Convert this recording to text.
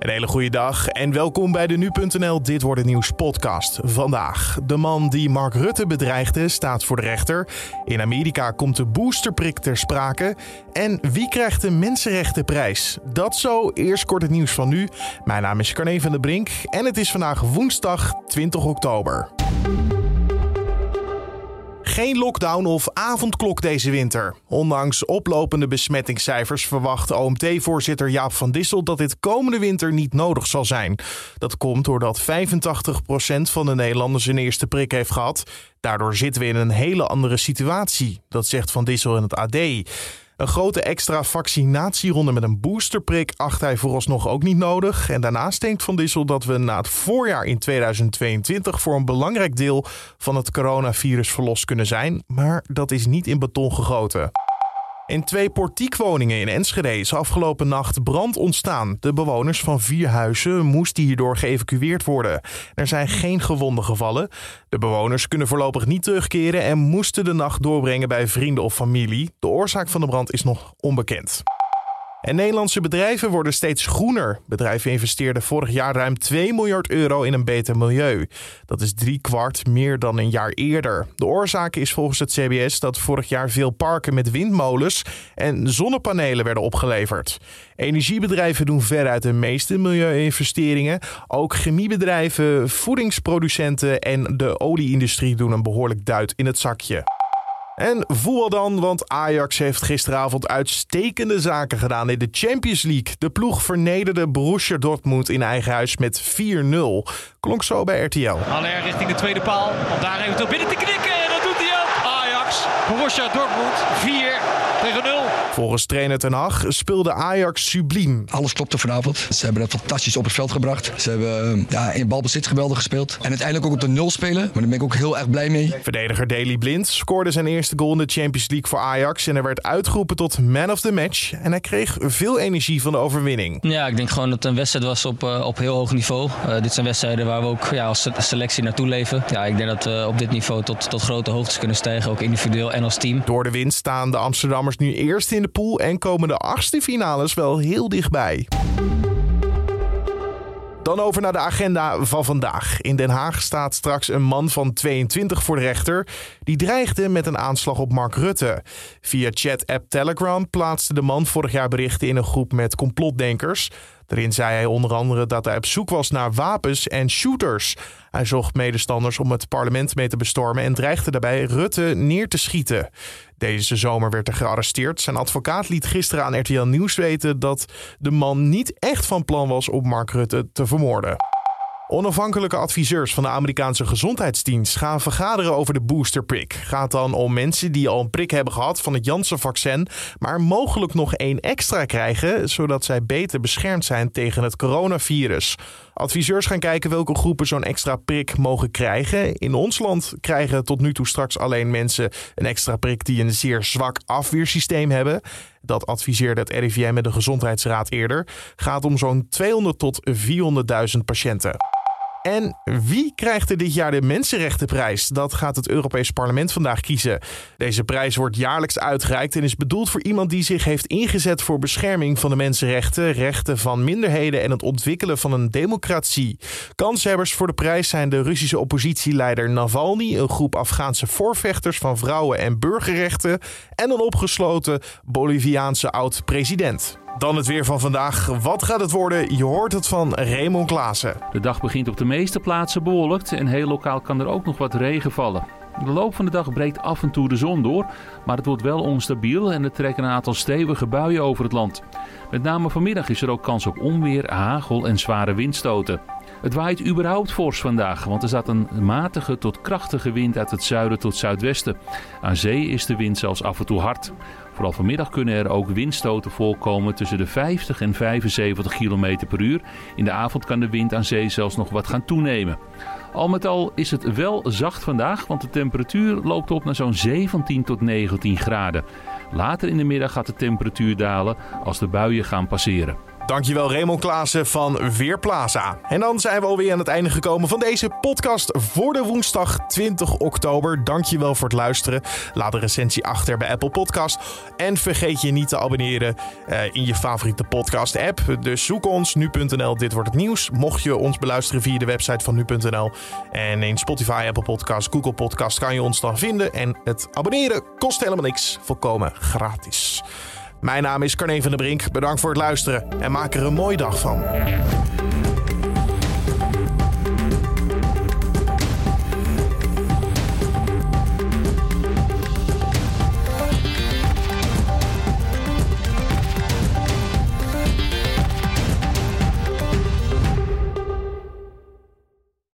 Een hele goede dag en welkom bij de Nu.nl Dit Wordt Het Nieuws podcast. Vandaag, de man die Mark Rutte bedreigde staat voor de rechter. In Amerika komt de boosterprik ter sprake. En wie krijgt de Mensenrechtenprijs? Dat zo, eerst kort het nieuws van nu. Mijn naam is Carne van der Brink en het is vandaag woensdag 20 oktober. Geen lockdown of avondklok deze winter. Ondanks oplopende besmettingscijfers verwacht OMT-voorzitter Jaap van Dissel dat dit komende winter niet nodig zal zijn. Dat komt doordat 85% van de Nederlanders een eerste prik heeft gehad. Daardoor zitten we in een hele andere situatie. Dat zegt Van Dissel in het AD. Een grote extra vaccinatieronde met een boosterprik acht hij vooralsnog ook niet nodig. En daarnaast denkt Van Dissel dat we na het voorjaar in 2022 voor een belangrijk deel van het coronavirus verlost kunnen zijn. Maar dat is niet in beton gegoten. In twee portiekwoningen in Enschede is afgelopen nacht brand ontstaan. De bewoners van vier huizen moesten hierdoor geëvacueerd worden. Er zijn geen gewonden gevallen. De bewoners kunnen voorlopig niet terugkeren en moesten de nacht doorbrengen bij vrienden of familie. De oorzaak van de brand is nog onbekend. En Nederlandse bedrijven worden steeds groener. Bedrijven investeerden vorig jaar ruim 2 miljard euro in een beter milieu. Dat is drie kwart meer dan een jaar eerder. De oorzaak is volgens het CBS dat vorig jaar veel parken met windmolens en zonnepanelen werden opgeleverd. Energiebedrijven doen veruit de meeste milieuinvesteringen. Ook chemiebedrijven, voedingsproducenten en de olieindustrie doen een behoorlijk duit in het zakje. En voetbal dan, want Ajax heeft gisteravond uitstekende zaken gedaan in de Champions League. De ploeg vernederde Borussia Dortmund in eigen huis met 4-0. Klonk zo bij RTL. Aller richting de tweede paal, om daar eventueel binnen te knikken. En dat doet hij ook. Ajax, Borussia Dortmund, 4 tegen 0. Volgens trainer Ten Hag speelde Ajax subliem. Alles klopte vanavond. Ze hebben dat fantastisch op het veld gebracht. Ze hebben eh, ja, in balbezit geweldig gespeeld. En uiteindelijk ook op de nul spelen. Maar daar ben ik ook heel erg blij mee. Verdediger Daley Blind scoorde zijn eerste goal in de Champions League voor Ajax. En hij werd uitgeroepen tot man of the match. En hij kreeg veel energie van de overwinning. Ja, ik denk gewoon dat het een wedstrijd was op, uh, op heel hoog niveau. Uh, dit zijn wedstrijden waar we ook ja, als selectie naartoe leven. Ja, ik denk dat we op dit niveau tot, tot grote hoogtes kunnen stijgen. Ook individueel en als team. Door de winst staan de Amsterdammers nu eerst in de pool en komen de achtste finales wel heel dichtbij. Dan over naar de agenda van vandaag. In Den Haag staat straks een man van 22 voor de rechter. Die dreigde met een aanslag op Mark Rutte. Via chat-app Telegram plaatste de man vorig jaar berichten in een groep met complotdenkers. Daarin zei hij onder andere dat hij op zoek was naar wapens en shooters. Hij zocht medestanders om het parlement mee te bestormen en dreigde daarbij Rutte neer te schieten. Deze zomer werd er gearresteerd. Zijn advocaat liet gisteren aan RTL Nieuws weten dat de man niet echt van plan was om Mark Rutte te vermoorden. Onafhankelijke adviseurs van de Amerikaanse gezondheidsdienst gaan vergaderen over de boosterprik. Gaat dan om mensen die al een prik hebben gehad van het Janssen-vaccin, maar mogelijk nog één extra krijgen, zodat zij beter beschermd zijn tegen het coronavirus. Adviseurs gaan kijken welke groepen zo'n extra prik mogen krijgen. In ons land krijgen tot nu toe straks alleen mensen een extra prik die een zeer zwak afweersysteem hebben. Dat adviseerde het RIVM en de Gezondheidsraad eerder. Gaat om zo'n 200 tot 400.000 patiënten. En wie krijgt er dit jaar de Mensenrechtenprijs? Dat gaat het Europees Parlement vandaag kiezen. Deze prijs wordt jaarlijks uitgereikt en is bedoeld voor iemand die zich heeft ingezet voor bescherming van de mensenrechten, rechten van minderheden en het ontwikkelen van een democratie. Kanshebbers voor de prijs zijn de Russische oppositieleider Navalny, een groep Afghaanse voorvechters van vrouwen- en burgerrechten en een opgesloten Boliviaanse oud-president. Dan het weer van vandaag. Wat gaat het worden? Je hoort het van Raymond Klaassen. De dag begint op de meeste plaatsen bewolkt en heel lokaal kan er ook nog wat regen vallen. De loop van de dag breekt af en toe de zon door, maar het wordt wel onstabiel en er trekken een aantal stevige buien over het land. Met name vanmiddag is er ook kans op onweer, hagel en zware windstoten. Het waait überhaupt fors vandaag, want er staat een matige tot krachtige wind uit het zuiden tot zuidwesten. Aan zee is de wind zelfs af en toe hard. Vooral vanmiddag kunnen er ook windstoten voorkomen tussen de 50 en 75 km per uur. In de avond kan de wind aan zee zelfs nog wat gaan toenemen. Al met al is het wel zacht vandaag, want de temperatuur loopt op naar zo'n 17 tot 19 graden. Later in de middag gaat de temperatuur dalen als de buien gaan passeren. Dankjewel Raymond Klaassen van Weerplaza. En dan zijn we alweer aan het einde gekomen van deze podcast voor de woensdag 20 oktober. Dankjewel voor het luisteren. Laat een recensie achter bij Apple Podcast. En vergeet je niet te abonneren uh, in je favoriete podcast app. Dus zoek ons nu.nl, dit wordt het nieuws. Mocht je ons beluisteren via de website van nu.nl. En in Spotify, Apple Podcast, Google Podcast kan je ons dan vinden. En het abonneren kost helemaal niks. Volkomen gratis. Mijn naam is Carne van der Brink. Bedankt voor het luisteren en maak er een mooie dag van.